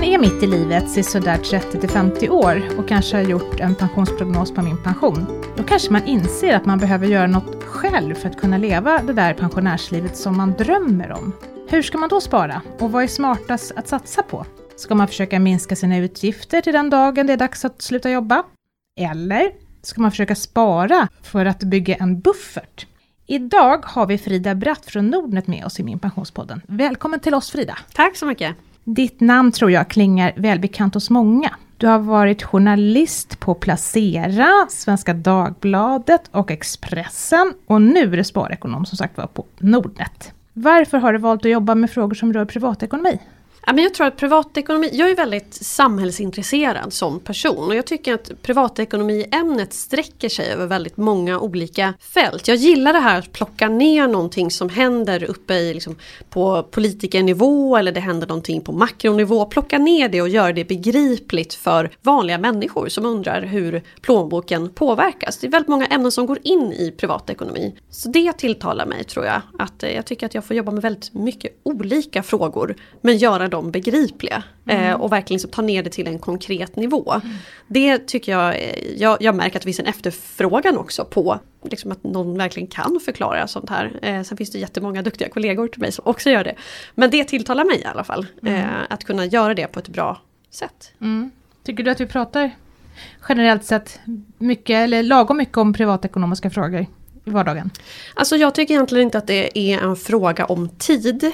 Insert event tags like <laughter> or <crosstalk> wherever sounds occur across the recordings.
man är mitt i livet, sådär 30-50 år och kanske har gjort en pensionsprognos på min pension, då kanske man inser att man behöver göra något själv för att kunna leva det där pensionärslivet som man drömmer om. Hur ska man då spara? Och vad är smartast att satsa på? Ska man försöka minska sina utgifter till den dagen det är dags att sluta jobba? Eller ska man försöka spara för att bygga en buffert? Idag har vi Frida Bratt från Nordnet med oss i Min Pensionspodden. Välkommen till oss Frida! Tack så mycket! Ditt namn tror jag klingar välbekant hos många. Du har varit journalist på Placera, Svenska Dagbladet och Expressen och nu är du sparekonom som sagt var på Nordnet. Varför har du valt att jobba med frågor som rör privatekonomi? Ja, men jag tror att privatekonomi, jag är väldigt samhällsintresserad som person och jag tycker att privatekonomiämnet sträcker sig över väldigt många olika fält. Jag gillar det här att plocka ner någonting som händer uppe i, liksom, på politikernivå eller det händer någonting på makronivå. Plocka ner det och göra det begripligt för vanliga människor som undrar hur plånboken påverkas. Det är väldigt många ämnen som går in i privatekonomi. Så det tilltalar mig tror jag. Att eh, jag tycker att jag får jobba med väldigt mycket olika frågor men göra dem begripliga. Mm. Eh, och verkligen liksom ta ner det till en konkret nivå. Mm. Det tycker jag, eh, jag, jag märker att det finns en efterfrågan också på liksom att någon verkligen kan förklara sånt här. Eh, sen finns det jättemånga duktiga kollegor till mig som också gör det. Men det tilltalar mig i alla fall. Mm. Eh, att kunna göra det på ett bra sätt. Mm. Tycker du att vi pratar generellt sett mycket eller lagom mycket om privatekonomiska frågor i vardagen? Alltså jag tycker egentligen inte att det är en fråga om tid.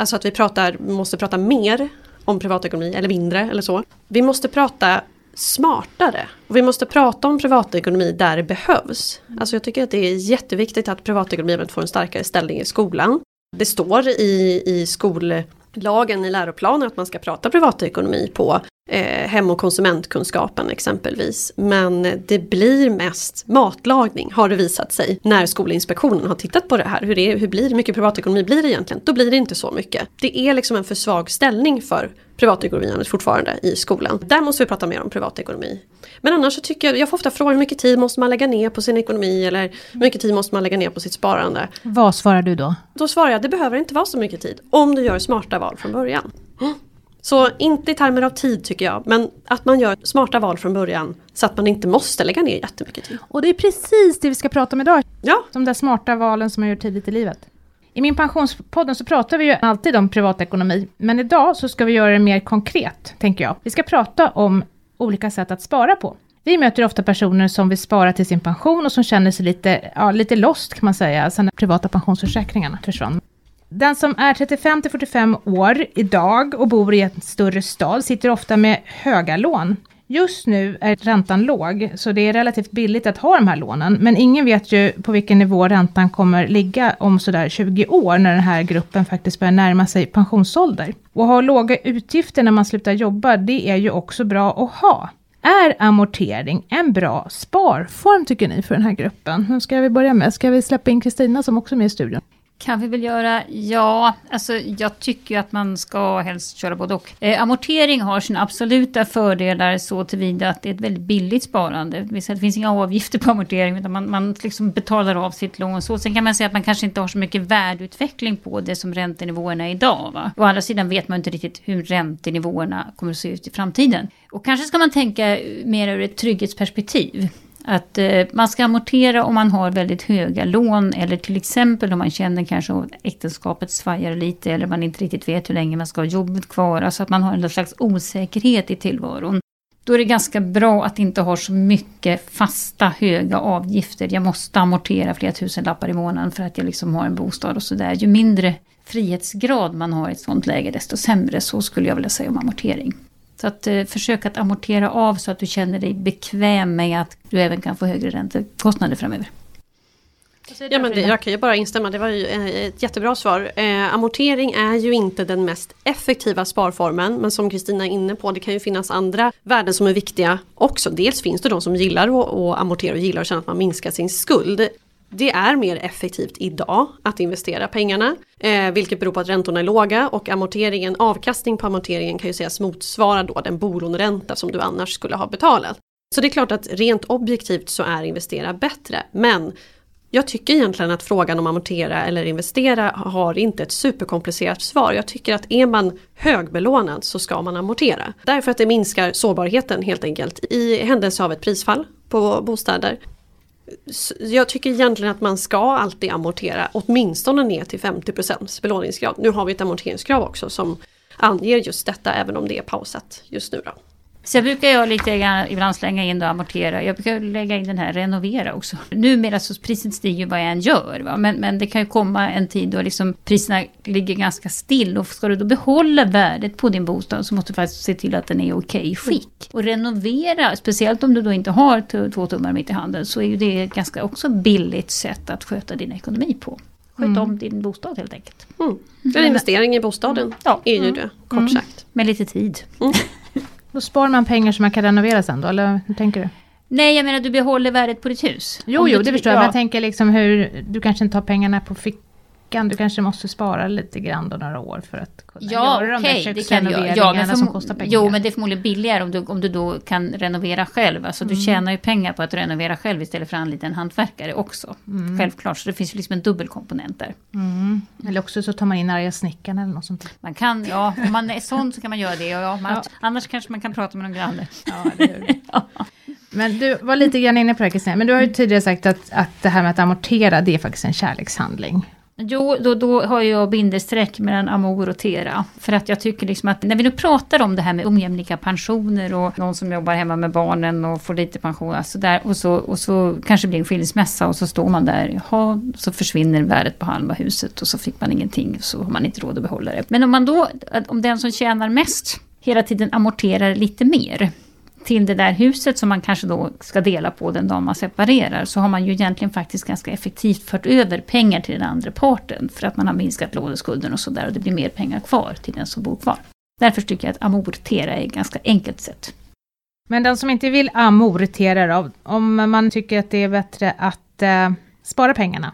Alltså att vi pratar, måste prata mer om privatekonomi eller mindre eller så. Vi måste prata smartare. Och vi måste prata om privatekonomi där det behövs. Alltså jag tycker att det är jätteviktigt att privatekonomi får en starkare ställning i skolan. Det står i, i skollagen i läroplanen att man ska prata privatekonomi på eh, hem och konsumentkunskapen exempelvis. Men det blir mest matlagning har det visat sig när Skolinspektionen har tittat på det här. Hur, är, hur blir det, mycket privatekonomi blir det egentligen? Då blir det inte så mycket. Det är liksom en för svag ställning för privatekonomi fortfarande i skolan. Där måste vi prata mer om privatekonomi. Men annars så tycker jag, jag får ofta frågan hur mycket tid måste man lägga ner på sin ekonomi eller hur mycket tid måste man lägga ner på sitt sparande? Vad svarar du då? Då svarar jag, det behöver inte vara så mycket tid om du gör smarta val från början. Så inte i termer av tid tycker jag, men att man gör smarta val från början så att man inte måste lägga ner jättemycket tid. Och det är precis det vi ska prata om idag. Ja. De där smarta valen som man gör tidigt i livet. I min pensionspodden så pratar vi ju alltid om privatekonomi, men idag så ska vi göra det mer konkret, tänker jag. Vi ska prata om olika sätt att spara på. Vi möter ofta personer som vill spara till sin pension och som känner sig lite, ja, lite lost kan man säga, sen de privata pensionsförsäkringarna försvann. Den som är 35 till 45 år idag och bor i en större stad sitter ofta med höga lån. Just nu är räntan låg, så det är relativt billigt att ha de här lånen. Men ingen vet ju på vilken nivå räntan kommer ligga om sådär 20 år, när den här gruppen faktiskt börjar närma sig pensionsålder. Och ha låga utgifter när man slutar jobba, det är ju också bra att ha. Är amortering en bra sparform tycker ni för den här gruppen? Hur ska vi börja med? Ska vi släppa in Kristina som också är med i studion? Kan vi väl göra. Ja, alltså jag tycker att man ska helst köra både och. Eh, amortering har sina absoluta fördelar så tillvida att det är ett väldigt billigt sparande. Det, det finns inga avgifter på amortering utan man, man liksom betalar av sitt lån. Så. Sen kan man säga att man kanske inte har så mycket värdeutveckling på det som räntenivåerna är idag. Va? Å andra sidan vet man inte riktigt hur räntenivåerna kommer att se ut i framtiden. Och kanske ska man tänka mer ur ett trygghetsperspektiv. Att eh, man ska amortera om man har väldigt höga lån eller till exempel om man känner kanske att äktenskapet svajar lite eller man inte riktigt vet hur länge man ska ha jobbet kvar. Alltså att man har en slags osäkerhet i tillvaron. Då är det ganska bra att inte ha så mycket fasta höga avgifter. Jag måste amortera flera tusen lappar i månaden för att jag liksom har en bostad och sådär. Ju mindre frihetsgrad man har i ett sådant läge desto sämre. Så skulle jag vilja säga om amortering. Så att eh, försök att amortera av så att du känner dig bekväm med att du även kan få högre räntekostnader framöver. Ja, men det, jag kan ju bara instämma, det var ju eh, ett jättebra svar. Eh, amortering är ju inte den mest effektiva sparformen men som Kristina är inne på det kan ju finnas andra värden som är viktiga också. Dels finns det de som gillar att, att amortera och gillar att känna att man minskar sin skuld. Det är mer effektivt idag att investera pengarna, eh, vilket beror på att räntorna är låga och amorteringen, avkastning på amorteringen kan ju sägas motsvara då den bolåneränta som du annars skulle ha betalat. Så det är klart att rent objektivt så är investera bättre, men Jag tycker egentligen att frågan om amortera eller investera har inte ett superkomplicerat svar. Jag tycker att är man högbelånad så ska man amortera. Därför att det minskar sårbarheten helt enkelt i händelse av ett prisfall på bostäder. Jag tycker egentligen att man ska alltid amortera åtminstone ner till 50% belåningsgrad. Nu har vi ett amorteringskrav också som anger just detta även om det är pausat just nu. Då. Sen brukar jag lite grann ibland slänga in och amortera. Jag brukar lägga in den här renovera också. Numera så priset stiger vad jag än gör. Va? Men, men det kan ju komma en tid då liksom priserna ligger ganska still. Och ska du då behålla värdet på din bostad så måste du faktiskt se till att den är i okej skick. Och renovera, speciellt om du då inte har två tummar mitt i handen, så är ju det ett ganska också billigt sätt att sköta din ekonomi på. Sköt mm. om din bostad helt enkelt. Mm. En investering i bostaden ja. är ju mm. det, kort mm. sagt. Med lite tid. <laughs> Då sparar man pengar som man kan renovera sen då, eller hur tänker du? Nej, jag menar du behåller värdet på ditt hus. Jo, jo, det förstår jag. Men jag tänker liksom hur, du kanske inte har pengarna på fickan. Du kanske måste spara lite grann då några år för att kunna ja, göra okay, de där köksrenoveringarna ja, som kostar pengar. Jo, men det är förmodligen billigare om du, om du då kan renovera själv. Alltså mm. du tjänar ju pengar på att renovera själv istället för att anlita en hantverkare också. Mm. Självklart, så det finns ju liksom en dubbelkomponent där. Mm. Eller också så tar man in arga snickaren eller något sånt. Man kan, ja, om man är sån så kan man göra det. Och ja, man, ja. Annars kanske man kan prata med någon granne. Ja, <laughs> ja. Men du var lite grann inne på det Kristina, men du har ju tidigare sagt att, att det här med att amortera, det är faktiskt en kärlekshandling. Jo, då, då har jag bindestreck mellan amor och tera. För att jag tycker liksom att när vi nu pratar om det här med ojämlika pensioner och någon som jobbar hemma med barnen och får lite pension. Alltså där, och, så, och så kanske blir en skilsmässa och så står man där. Jaha, så försvinner värdet på halva huset och så fick man ingenting. Så har man inte råd att behålla det. Men om man då, om den som tjänar mest hela tiden amorterar lite mer till det där huset som man kanske då ska dela på den dag man separerar så har man ju egentligen faktiskt ganska effektivt fört över pengar till den andra parten för att man har minskat låneskulden och sådär och det blir mer pengar kvar till den som bor kvar. Därför tycker jag att amortera är ett ganska enkelt sätt. Men den som inte vill amortera då, om man tycker att det är bättre att eh, spara pengarna,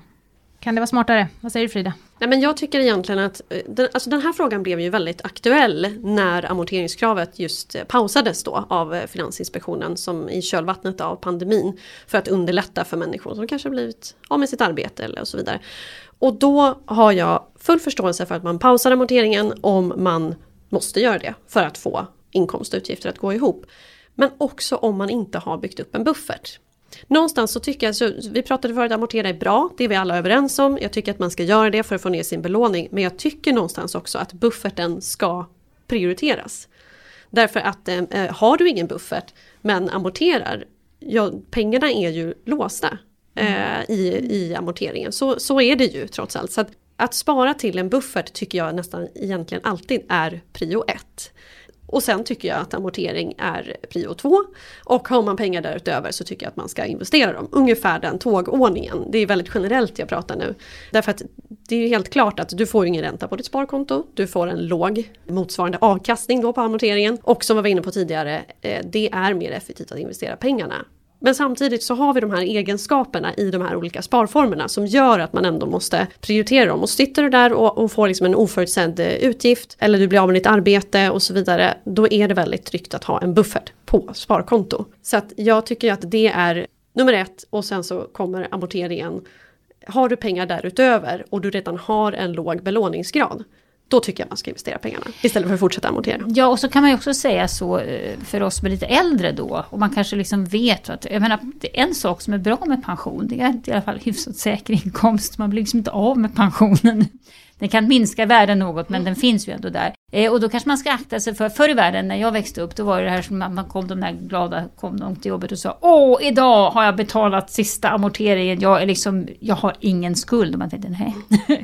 kan det vara smartare? Vad säger du Frida? Nej, men jag tycker egentligen att eh, den, alltså den här frågan blev ju väldigt aktuell när amorteringskravet just eh, pausades då av eh, Finansinspektionen som i kölvattnet av pandemin för att underlätta för människor som kanske blivit av med sitt arbete eller och så vidare. Och då har jag full förståelse för att man pausar amorteringen om man måste göra det för att få inkomst och utgifter att gå ihop. Men också om man inte har byggt upp en buffert. Någonstans så tycker jag, så vi pratade förut, amortera är bra, det är vi alla överens om. Jag tycker att man ska göra det för att få ner sin belåning. Men jag tycker någonstans också att bufferten ska prioriteras. Därför att eh, eh, har du ingen buffert men amorterar, ja, pengarna är ju låsta eh, i, i amorteringen. Så, så är det ju trots allt. Så att, att spara till en buffert tycker jag nästan egentligen alltid är prio ett. Och sen tycker jag att amortering är prio två. Och har man pengar därutöver så tycker jag att man ska investera dem. Ungefär den tågordningen. Det är väldigt generellt jag pratar nu. Därför att det är helt klart att du får ingen ränta på ditt sparkonto. Du får en låg motsvarande avkastning då på amorteringen. Och som vi var inne på tidigare, eh, det är mer effektivt att investera pengarna men samtidigt så har vi de här egenskaperna i de här olika sparformerna som gör att man ändå måste prioritera dem. Och sitter du där och, och får liksom en oförutsedd eh, utgift eller du blir av med ditt arbete och så vidare. Då är det väldigt tryggt att ha en buffert på sparkonto. Så att jag tycker att det är nummer ett och sen så kommer amorteringen. Har du pengar därutöver och du redan har en låg belåningsgrad då tycker jag man ska investera pengarna istället för att fortsätta amortera. Ja, och så kan man ju också säga så eh, för oss som är lite äldre då. Och man kanske liksom vet att, jag menar, en sak som är bra med pension, det är i alla fall hyfsat säker inkomst. Man blir liksom inte av med pensionen. Den kan minska värden något men den finns ju ändå där. Eh, och då kanske man ska akta sig för, förr i världen när jag växte upp, då var det här som man kom de där glada, kom de till jobbet och sa Åh, idag har jag betalat sista amorteringen, jag, är liksom, jag har ingen skuld. Och man tänkte, nej,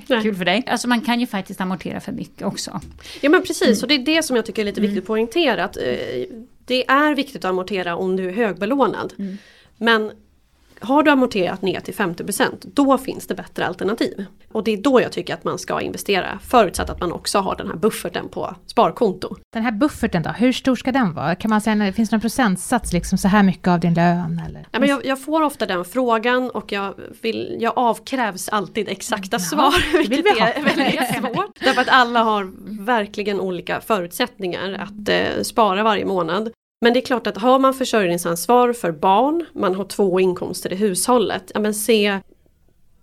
<laughs> kul för dig. Alltså man kan ju faktiskt amortera för mycket också. Ja men precis, och det är det som jag tycker är lite viktigt att poängtera. Att, eh, det är viktigt att amortera om du är högbelånad. Mm. Men har du amorterat ner till 50% då finns det bättre alternativ. Och det är då jag tycker att man ska investera förutsatt att man också har den här bufferten på sparkonto. Den här bufferten då, hur stor ska den vara? Kan man säga, finns det någon procentsats, liksom så här mycket av din lön? Eller? Ja, men jag, jag får ofta den frågan och jag, vill, jag avkrävs alltid exakta mm, svar, vilket är <laughs> väldigt svårt. Därför att alla har verkligen olika förutsättningar att eh, spara varje månad. Men det är klart att har man försörjningsansvar för barn, man har två inkomster i hushållet, ja men se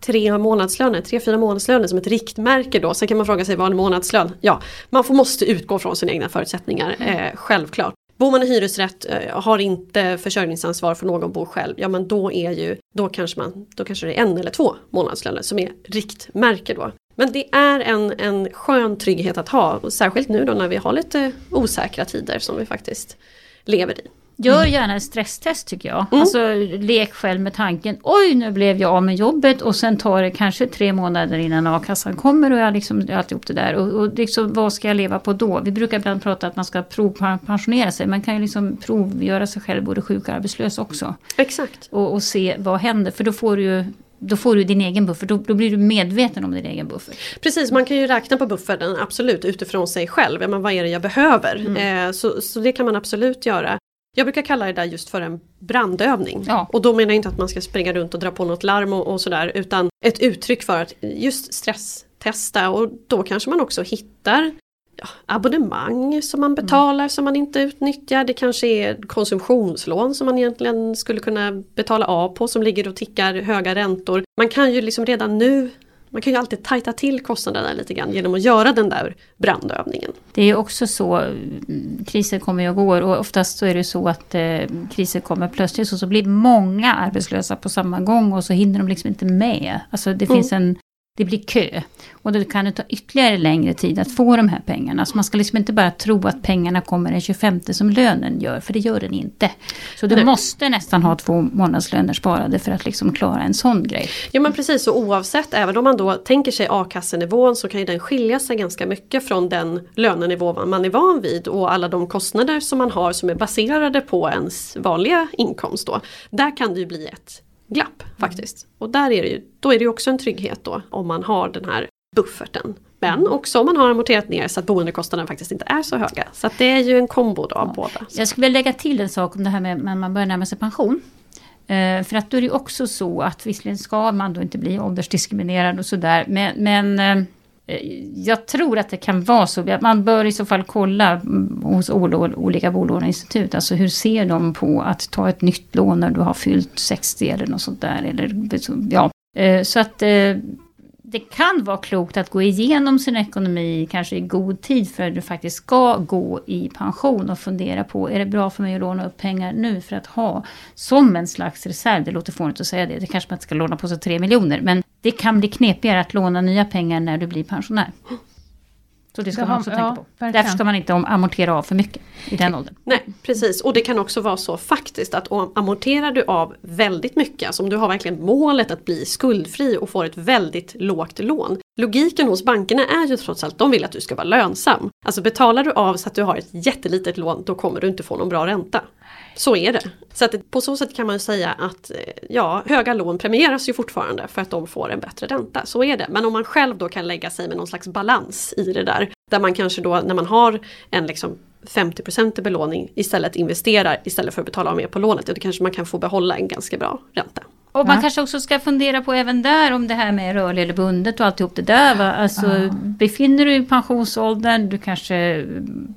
tre månadslöner, tre, fyra månadslöner som ett riktmärke då. Sen kan man fråga sig vad en månadslön? Ja, man får, måste utgå från sina egna förutsättningar, eh, självklart. Bor man i hyresrätt, eh, har inte försörjningsansvar för någon bor själv, ja men då är ju, då kanske, man, då kanske det är en eller två månadslöner som är riktmärke då. Men det är en, en skön trygghet att ha, och särskilt nu då när vi har lite osäkra tider som vi faktiskt lever i. Gör gärna ett stresstest tycker jag. Mm. Alltså lek själv med tanken, oj nu blev jag av med jobbet och sen tar det kanske tre månader innan a-kassan kommer och jag liksom alltihop det där. Och, och liksom, vad ska jag leva på då? Vi brukar ibland prata att man ska provpensionera sig. Man kan ju liksom provgöra sig själv både sjuk och arbetslös också. Exakt. Och, och se vad händer, för då får du ju då får du din egen buffert, då, då, blir du medveten om din egen buffert. Precis, man kan ju räkna på bufferten absolut utifrån sig själv. Ja, men vad är det jag behöver? Mm. Eh, så, så det kan man absolut göra. Jag brukar kalla det där just för en brandövning. Ja. Och då menar jag inte att man ska springa runt och dra på något larm och, och sådär utan ett uttryck för att just stresstesta och då kanske man också hittar ja, abonnemang som man betalar mm. som man inte utnyttjar. Det kanske är konsumtionslån som man egentligen skulle kunna betala av på som ligger och tickar höga räntor. Man kan ju liksom redan nu man kan ju alltid tajta till kostnaderna lite grann genom att göra den där brandövningen. Det är också så, kriser kommer och går och oftast så är det så att eh, kriser kommer plötsligt och så blir många arbetslösa på samma gång och så hinner de liksom inte med. Alltså det mm. finns en det blir kö. Och då kan det ta ytterligare längre tid att få de här pengarna. Så man ska liksom inte bara tro att pengarna kommer den 25 som lönen gör, för det gör den inte. Så du måste nästan ha två månadslöner sparade för att liksom klara en sån grej. Ja men precis, och oavsett, även om man då tänker sig a-kassenivån så kan ju den skilja sig ganska mycket från den lönenivå man är van vid och alla de kostnader som man har som är baserade på ens vanliga inkomst då. Där kan det ju bli ett glapp faktiskt. Och där är det ju, då är det ju också en trygghet då om man har den här bufferten. Men också om man har amorterat ner så att boendekostnaderna faktiskt inte är så höga. Så att det är ju en kombo då av ja. båda. Jag skulle vilja lägga till en sak om det här med när man börjar närma sig pension. Eh, för att då är det också så att visserligen ska man då inte bli åldersdiskriminerad och sådär. Men, men Eh, Eh, jag tror att det kan vara så. Man bör i så fall kolla mm, hos olika bolåneinstitut. Alltså hur ser de på att ta ett nytt lån när du har fyllt 60 eller något sånt där. Eller, ja. Eh, så att eh, det kan vara klokt att gå igenom sin ekonomi kanske i god tid för att du faktiskt ska gå i pension och fundera på är det bra för mig att låna upp pengar nu för att ha som en slags reserv. Det låter fånigt att säga det, det kanske man inte ska låna på sig 3 miljoner men det kan bli knepigare att låna nya pengar när du blir pensionär. Så det ska man också ja, tänka på. Verkligen. Därför ska man inte amortera av för mycket i den åldern. Nej precis och det kan också vara så faktiskt att amorterar du av väldigt mycket, alltså om du har verkligen målet att bli skuldfri och får ett väldigt lågt lån. Logiken hos bankerna är ju trots allt, de vill att du ska vara lönsam. Alltså betalar du av så att du har ett jättelitet lån, då kommer du inte få någon bra ränta. Så är det. Så att på så sätt kan man säga att eh, ja, höga lån premieras ju fortfarande för att de får en bättre ränta. Så är det. Men om man själv då kan lägga sig med någon slags balans i det där. Där man kanske då när man har en liksom 50 i belåning istället investerar istället för att betala av mer på lånet. Då kanske man kan få behålla en ganska bra ränta. Och man ja. kanske också ska fundera på även där om det här med rörlig eller bundet och alltihop det där. Va? Alltså, ja. Befinner du i pensionsåldern, du kanske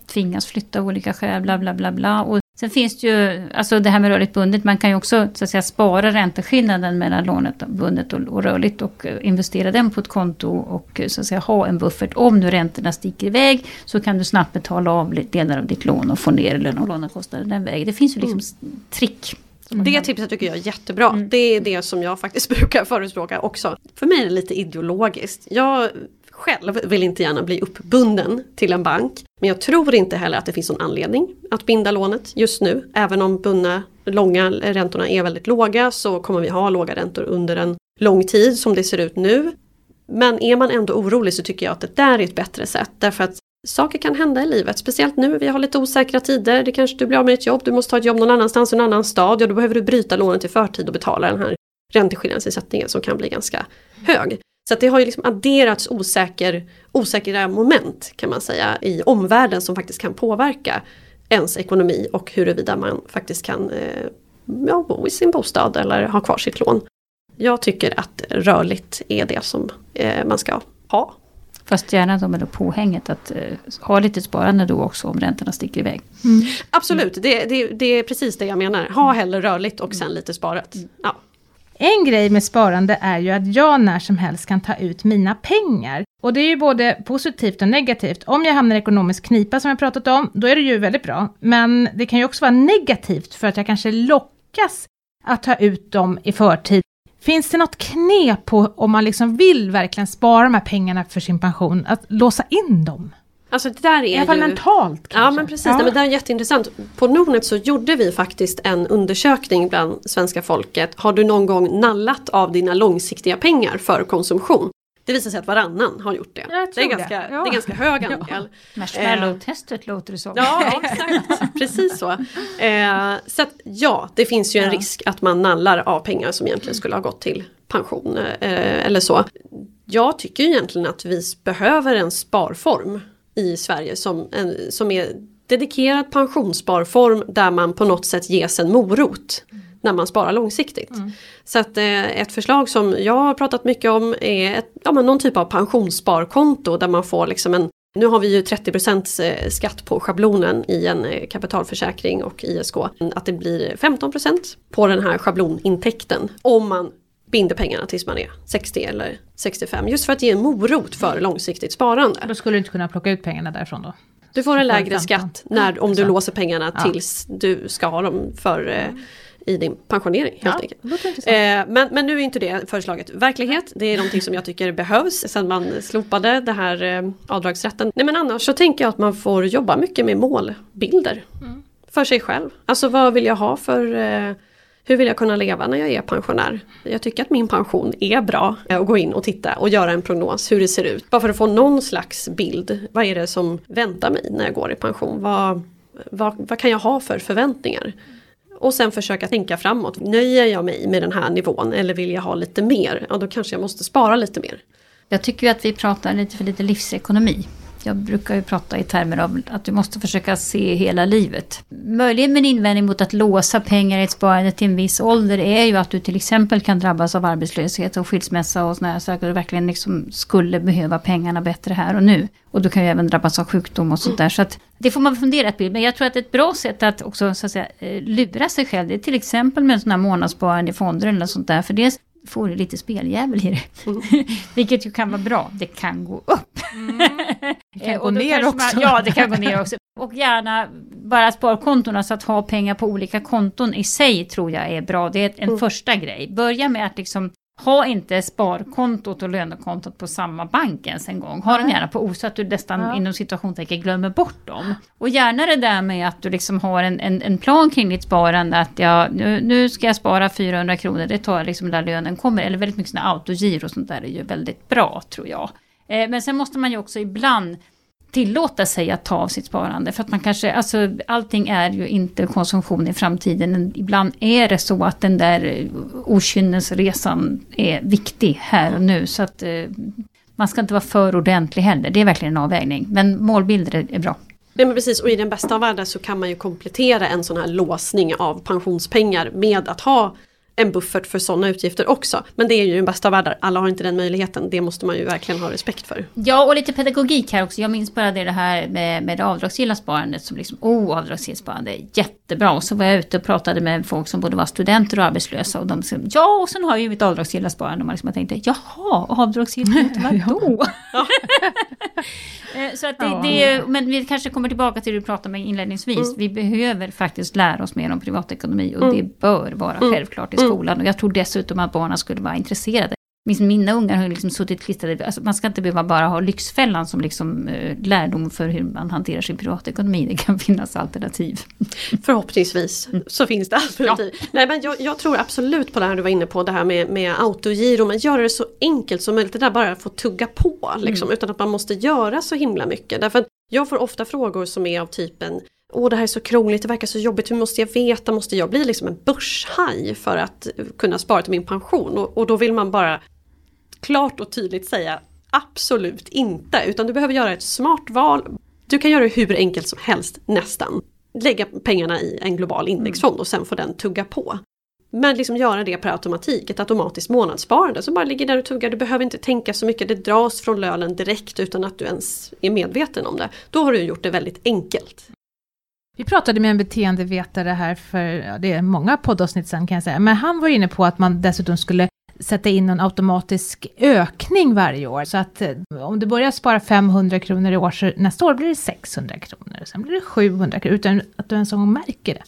tvingas flytta av olika skäl, bla bla bla bla. Och Sen finns det ju, alltså det här med rörligt bundet, man kan ju också så att säga spara ränteskillnaden mellan lånet bundet och, och rörligt och eh, investera den på ett konto och eh, så att säga ha en buffert. Om nu räntorna sticker iväg så kan du snabbt betala av delar av ditt lån och få ner lön och lånekostnader den vägen. Det finns ju liksom mm. trick. Det tipset tycker jag är jättebra. Mm. Det är det som jag faktiskt <laughs> brukar förespråka också. För mig är det lite ideologiskt. Jag själv vill inte gärna bli uppbunden till en bank. Men jag tror inte heller att det finns någon anledning att binda lånet just nu. Även om bundna långa räntorna är väldigt låga så kommer vi ha låga räntor under en lång tid som det ser ut nu. Men är man ändå orolig så tycker jag att det där är ett bättre sätt. Därför att saker kan hända i livet, speciellt nu. Vi har lite osäkra tider. Det kanske du blir av med ett jobb, du måste ta ett jobb någon annanstans i en annan stad. Ja, då behöver du bryta lånet i förtid och betala den här ränteskillnadsersättningen som kan bli ganska hög. Så det har ju liksom adderats osäker, osäkra moment kan man säga i omvärlden som faktiskt kan påverka ens ekonomi och huruvida man faktiskt kan eh, ja, bo i sin bostad eller ha kvar sitt lån. Jag tycker att rörligt är det som eh, man ska ha. Fast gärna då med det påhänget att eh, ha lite sparande då också om räntorna sticker iväg. Mm. Absolut, det, det, det, är precis det jag menar. Ha hellre rörligt och sen lite sparat. Ja. En grej med sparande är ju att jag när som helst kan ta ut mina pengar. Och det är ju både positivt och negativt. Om jag hamnar i ekonomisk knipa som jag pratat om, då är det ju väldigt bra. Men det kan ju också vara negativt för att jag kanske lockas att ta ut dem i förtid. Finns det något knep på om man liksom vill verkligen spara de här pengarna för sin pension, att låsa in dem? Alltså det där är I alla fall ju... mentalt kanske? Ja men precis, Ja. Nej, men det är jätteintressant. På Nordnet så gjorde vi faktiskt en undersökning bland svenska folket. Har du någon gång nallat av dina långsiktiga pengar för konsumtion? Det visar sig att varannan har gjort det. Det, är ganska, det. det Ja. är ganska hög <laughs> andel. Marshmallow-testet låter det som. Ja, <laughs> exakt. Precis så. Eh, så att, ja, det finns ju en Ja. risk att man nallar av pengar som egentligen skulle ha gått till pension eh, eller så. Jag tycker egentligen att vi behöver en sparform i Sverige som, en, som är dedikerad pensionssparform där man på något sätt ges en morot när man sparar långsiktigt. Så att eh, ett förslag som jag har pratat mycket om är ett, ja, men någon typ av pensionssparkonto där man får liksom en nu har vi ju 30 eh, skatt på schablonen i en eh, kapitalförsäkring och ISK. Att det blir 15% på den här schablonintäkten om man binder pengarna tills man är 60 eller 65. Just för att ge en morot för långsiktigt sparande. Då skulle du inte kunna plocka ut pengarna därifrån då? Du får en lägre 15. skatt när, om du låser pengarna Ja. tills du ska ha dem för, eh, i din pensionering helt enkelt. låter intressant. Eh, men, men nu är inte det förslaget verklighet. Det är någonting som jag tycker behövs sedan man slopade det här eh, avdragsrätten. Nej men annars så tänker jag att man får jobba mycket med målbilder. För sig själv. Alltså vad vill jag ha för eh, hur vill jag kunna leva när jag är pensionär? Jag tycker att min pension är bra. eh, Att gå in och titta och göra en prognos hur det ser ut. Bara för att få någon slags bild. Vad är det som väntar mig när jag går i pension? Vad, vad, vad kan jag ha för förväntningar? Och sen försöka tänka framåt. Nöjer jag mig med den här nivån eller vill jag ha lite mer? Ja då kanske jag måste spara lite mer. Jag tycker ju att vi pratar lite för lite livsekonomi. Jag brukar ju prata i termer av att du måste försöka se hela livet. Möjligen min invändning mot att låsa pengar i ett sparande till en viss ålder är ju att du till exempel kan drabbas av arbetslöshet och skilsmässa och sådana saker och verkligen liksom skulle behöva pengarna bättre här och nu. Och du kan ju även drabbas av sjukdom och sånt där. Så att det får man fundera på. Men jag tror att ett bra sätt att också så att säga, eh, lura sig själv det är till exempel med en sån här månadssparande i fonder eller något sånt där. För det får du lite speldjävul i det. <laughs> Vilket ju kan vara bra. Det kan gå upp. Det <laughs> kan Eh, gå och då ner också. Man, ja, det kan gå <laughs> ner också. Och gärna bara sparkontona så att ha pengar på olika konton i sig tror jag är bra. Det är en första grej. Börja med att liksom ha inte sparkontot och lönekontot på samma bank ens en gång. Ha dem gärna på O så att du nästan Ja. inom situationstecken glömmer bort dem. Och gärna det där med att du liksom har en, en, en plan kring ditt sparande. Att jag, nu, nu ska jag spara 400 kronor, det tar jag liksom där lönen kommer. Eller väldigt mycket sådana autogiro och sånt där är ju väldigt bra tror jag. Eh, men sen måste man ju också ibland tillåta sig att ta av sitt sparande. För att man kanske, alltså allting är ju inte konsumtion i framtiden. Ibland är det så att den där eh, okynnesresan är viktig här och nu. Så att eh, man ska inte vara för ordentlig heller. Det är verkligen en avvägning. Men målbilder är, är bra. Nej men precis och i den bästa av världar så kan man ju komplettera en sån här låsning av pensionspengar med att ha en buffert för sådana utgifter också. Men det är ju den bästa av världar, alla har inte den möjligheten. Det måste man ju verkligen ha respekt för. Ja, och lite pedagogik här också. Jag minns bara det här med, med det avdragsgilla sparandet som liksom, oh, avdragsgillt sparande är jättebra. Och så var jag ute och pratade med folk som både var studenter och arbetslösa och de sa, ja, och sen har jag ju mitt avdragsgilla sparande. Och man liksom tänkte, jaha, avdragsgillt mot vadå? <laughs> <laughs> Eh, så att det, Ja. det, men vi kanske kommer tillbaka till det du pratade med inledningsvis. Mm. Vi behöver faktiskt lära oss mer om privatekonomi och Mm. det bör vara Mm. självklart i. skolan. Och jag tror dessutom att barnen skulle vara intresserade. Mina ungar har liksom suttit klistrade, alltså man ska inte behöva bara ha Lyxfällan som liksom, eh, lärdom för hur man hanterar sin privatekonomi. Det kan <laughs> finnas alternativ. Förhoppningsvis så finns det alternativ. Nej men jag, jag tror absolut på det här du var inne på, det här med, med autogiro. Men göra det så enkelt som möjligt, det där bara att få tugga på. Liksom, Utan att man måste göra så himla mycket. Därför jag får ofta frågor som är av typen Åh det här är så krångligt, det verkar så jobbigt, hur måste jag veta? Måste jag bli liksom en börshaj för att kunna spara till min pension? Och, och då vill man bara klart och tydligt säga absolut inte. Utan du behöver göra ett smart val. Du kan göra det hur enkelt som helst nästan. Lägga pengarna i en global indexfond och sen får den tugga på. Men liksom göra det per automatik, ett automatiskt månadssparande som bara ligger där och tuggar. Du behöver inte tänka så mycket, det dras från lönen direkt utan att du ens är medveten om det. Då har du gjort det väldigt enkelt. Vi pratade med en beteendevetare här för, det är många poddavsnitt sedan kan jag säga, men han var inne på att man dessutom skulle sätta in en automatisk ökning varje år. Så att eh, om du börjar spara 500 kronor i år, så nästa år blir det 600 kronor, sen blir det 700 kronor, utan att du ens en gång märker det.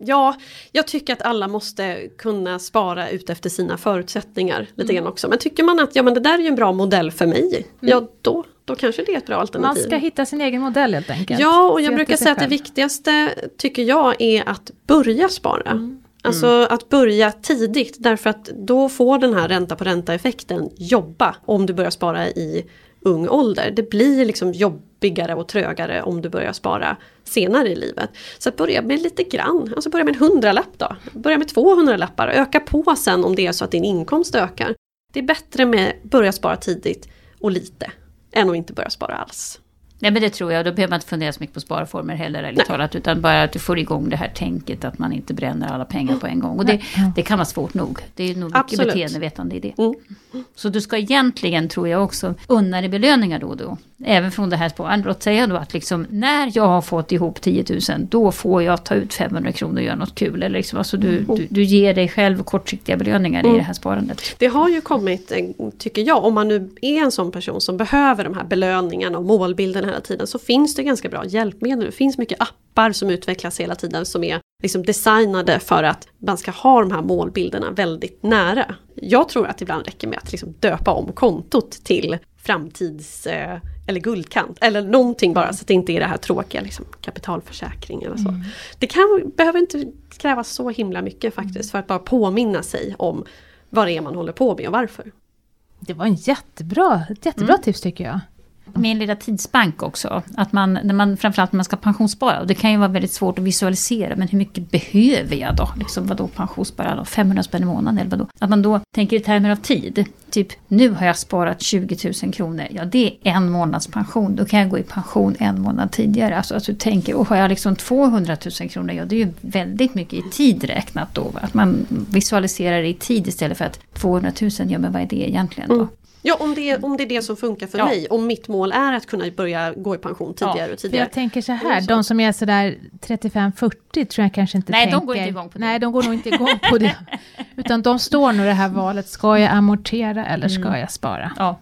Ja, jag tycker att alla måste kunna spara ut efter sina förutsättningar lite Mm. grann också. Men tycker man att ja, men det där är ju en bra modell för mig, ja då, då kanske det är ett bra Man alternativ. ska hitta sin egen modell helt enkelt. Ja, och Se jag brukar till sig säga att det viktigaste tycker jag är att börja spara. Mm. Alltså att börja tidigt därför att då får den här ränta på ränta effekten jobba om du börjar spara i ung ålder. Det blir liksom jobbigare och trögare om du börjar spara senare i livet. Så att börja med lite grann, alltså börja med en hundralapp då. Börja med 200 lappar, öka på sen om det är så att din inkomst ökar. Det är bättre med börja spara tidigt och lite än att inte börja spara alls. Nej men det tror jag, då behöver man inte fundera så mycket på sparformer heller ärligt talat. Utan bara att du får igång det här tänket att man inte bränner alla pengar på en gång. Och det, det kan vara svårt nog. Det är nog mycket beteendevetande i det. Mm. Så du ska egentligen, tror jag också, unna dig belöningar då och då. Även från det här sparandet. Låt säga då att liksom, när jag har fått ihop 10 000, då får jag ta ut 500 kronor och göra något kul. Eller liksom, alltså du, du, du ger dig själv kortsiktiga belöningar i det här sparandet. Det har ju kommit, eh, tycker jag, om man nu är en sån person som behöver de här belöningarna och målbilden hela tiden så finns det ganska bra hjälpmedel. Det finns mycket appar som utvecklas hela tiden som är liksom designade för att man ska ha de här målbilderna väldigt nära. Jag tror att det ibland räcker med att liksom döpa om kontot till framtids eh, eller guldkant eller någonting bara så att det inte är det här tråkiga liksom, kapitalförsäkring eller så. Det kan, behöver inte krävas så himla mycket faktiskt för att bara påminna sig om vad det är man håller på med och varför. Det var en jättebra, ett jättebra Mm. tips tycker jag. Med en lilla tidsbank också. Att man, när man, framförallt när man ska pensionsspara. Och det kan ju vara väldigt svårt att visualisera. Men hur mycket behöver jag då? Liksom vadå pensionsspara? Då? 500 spänn i månaden eller vadå? Att man då tänker i termer av tid. Typ nu har jag sparat 20 000 kronor. Ja det är en månads pension. Då kan jag gå i pension en månad tidigare. Alltså att du tänker, och har jag liksom 200 000 kronor? Ja det är ju väldigt mycket i tid räknat då. va? Att man visualiserar det i tid istället för att 200 000, ja men vad är det egentligen då? Mm. Ja om det, är, om det är det som funkar för Ja. mig. Om mitt mål är att kunna börja gå i pension tidigare och För tidigare. jag tänker så här, så. de som är sådär 35-40 tror jag kanske inte Nej, de tänker... går inte igång på det. Nej, de går nog inte igång på det. <laughs> Utan de står nog det här valet, ska jag amortera eller ska Mm. jag spara? Ja,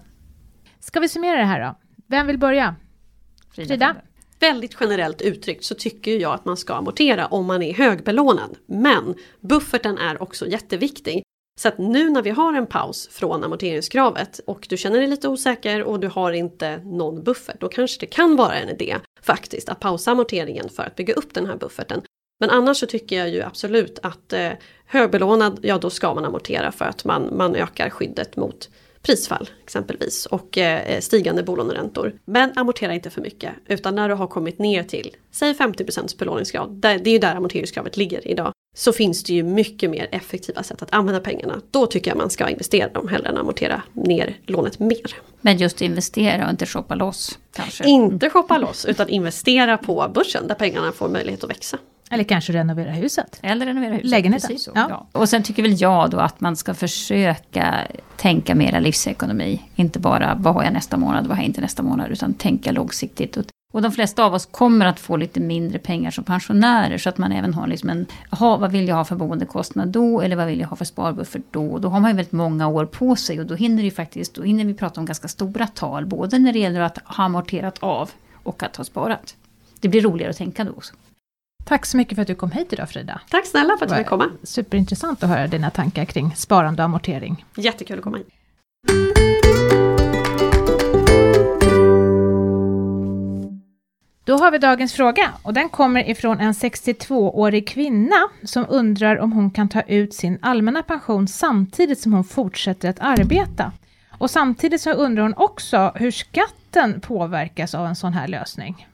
Ska vi summera det här då? Vem vill börja? Frida? Väldigt generellt uttryckt så tycker jag att man ska amortera om man är högbelånad. Men bufferten är också jätteviktig. Så att nu när vi har en paus från amorteringskravet och du känner dig lite osäker och du har inte någon buffert, då kanske det kan vara en idé faktiskt att pausa amorteringen för att bygga upp den här bufferten. Men annars så tycker jag ju absolut att eh, högbelånad, ja då ska man amortera för att man, man ökar skyddet mot prisfall exempelvis och eh, eh stigande bolåneräntor. Men amortera inte för mycket utan när du har kommit ner till säg 50 belåningsgrad, det, det är ju där amorteringskravet ligger idag, så finns det ju mycket mer effektiva sätt att använda pengarna. Då tycker jag man ska investera dem hellre än amortera ner lånet mer. Men just investera och inte shoppa loss kanske. Inte shoppa loss utan investera på börsen där pengarna får möjlighet att växa. Eller kanske renovera huset? Eller renovera huset. Lägenheten, Precis så. ja. Ja. Och sen tycker väl jag då att man ska försöka tänka mera livsekonomi. Inte bara vad har jag nästa månad, vad har jag inte nästa månad. Utan tänka långsiktigt. Och, och de flesta av oss kommer att få lite mindre pengar som pensionärer. Så att man även har liksom en, jaha, vad vill jag ha för boendekostnad då? Eller vad vill jag ha för sparbuffert då? Och då har man ju väldigt många år på sig. Och då hinner, ju faktiskt, då hinner vi prata om ganska stora tal. Både när det gäller att ha amorterat av och att ha sparat. Det blir roligare att tänka då också. Tack så mycket för att du kom hit idag Frida. Tack snälla för att du fick komma. Superintressant att höra dina tankar kring sparande och amortering. Jättekul att komma hit. Då har vi dagens fråga och den kommer ifrån en 62-årig kvinna som undrar om hon kan ta ut sin allmänna pension samtidigt som hon fortsätter att arbeta. Och samtidigt så undrar hon också hur skatten påverkas av en sån här lösning.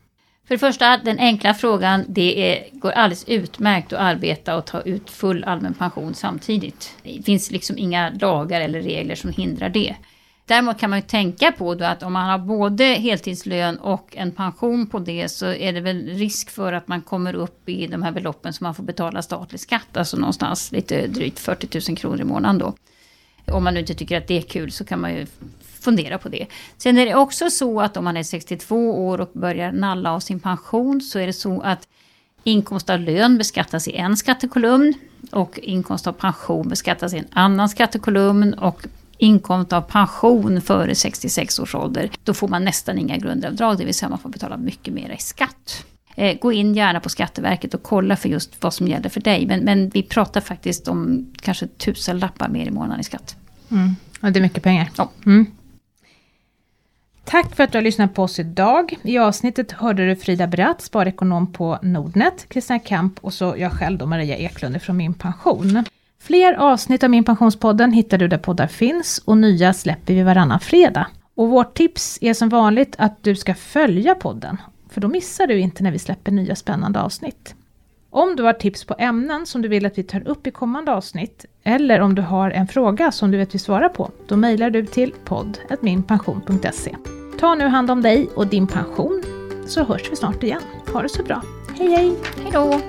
För det första, den enkla frågan, det är, går alldeles utmärkt att arbeta och ta ut full allmän pension samtidigt. Det finns liksom inga lagar eller regler som hindrar det. Däremot kan man ju tänka på då att om man har både heltidslön och en pension på det så är det väl risk för att man kommer upp i de här beloppen som man får betala statlig skatt, alltså någonstans lite drygt 40 000 kronor i månaden då. Om man nu inte tycker att det är kul så kan man ju fundera på det. Sen är det också så att om man är 62 år och börjar nalla av sin pension så är det så att Inkomst av lön beskattas i en skattekolumn och inkomst av pension beskattas i en annan skattekolumn och inkomst av pension före 66 års ålder, då får man nästan inga grundavdrag, det vill säga man får betala mycket mer i skatt. Eh, gå in gärna på Skatteverket och kolla för just vad som gäller för dig. Men, men vi pratar faktiskt om kanske tusen lappar mer i månaden i skatt. Mm. Ja, det är mycket pengar. Ja. Mm. Tack för att du har lyssnat på oss idag. I avsnittet hörde du Frida Bratt, sparekonom på Nordnet, Christian Kamp och så jag själv då, Maria Eklund från Min Pension. Fler avsnitt av Min Pensionspodden hittar du där poddar finns och nya släpper vi varannan fredag. Och vårt tips är som vanligt att du ska följa podden, för då missar du inte när vi släpper nya spännande avsnitt. Om du har tips på ämnen som du vill att vi tar upp i kommande avsnitt, eller om du har en fråga som du vet vi svarar på, då mejlar du till podd.minpension.se. Ta nu hand om dig och din pension, så hörs vi snart igen. Ha det så bra. Hej hej! Hej då!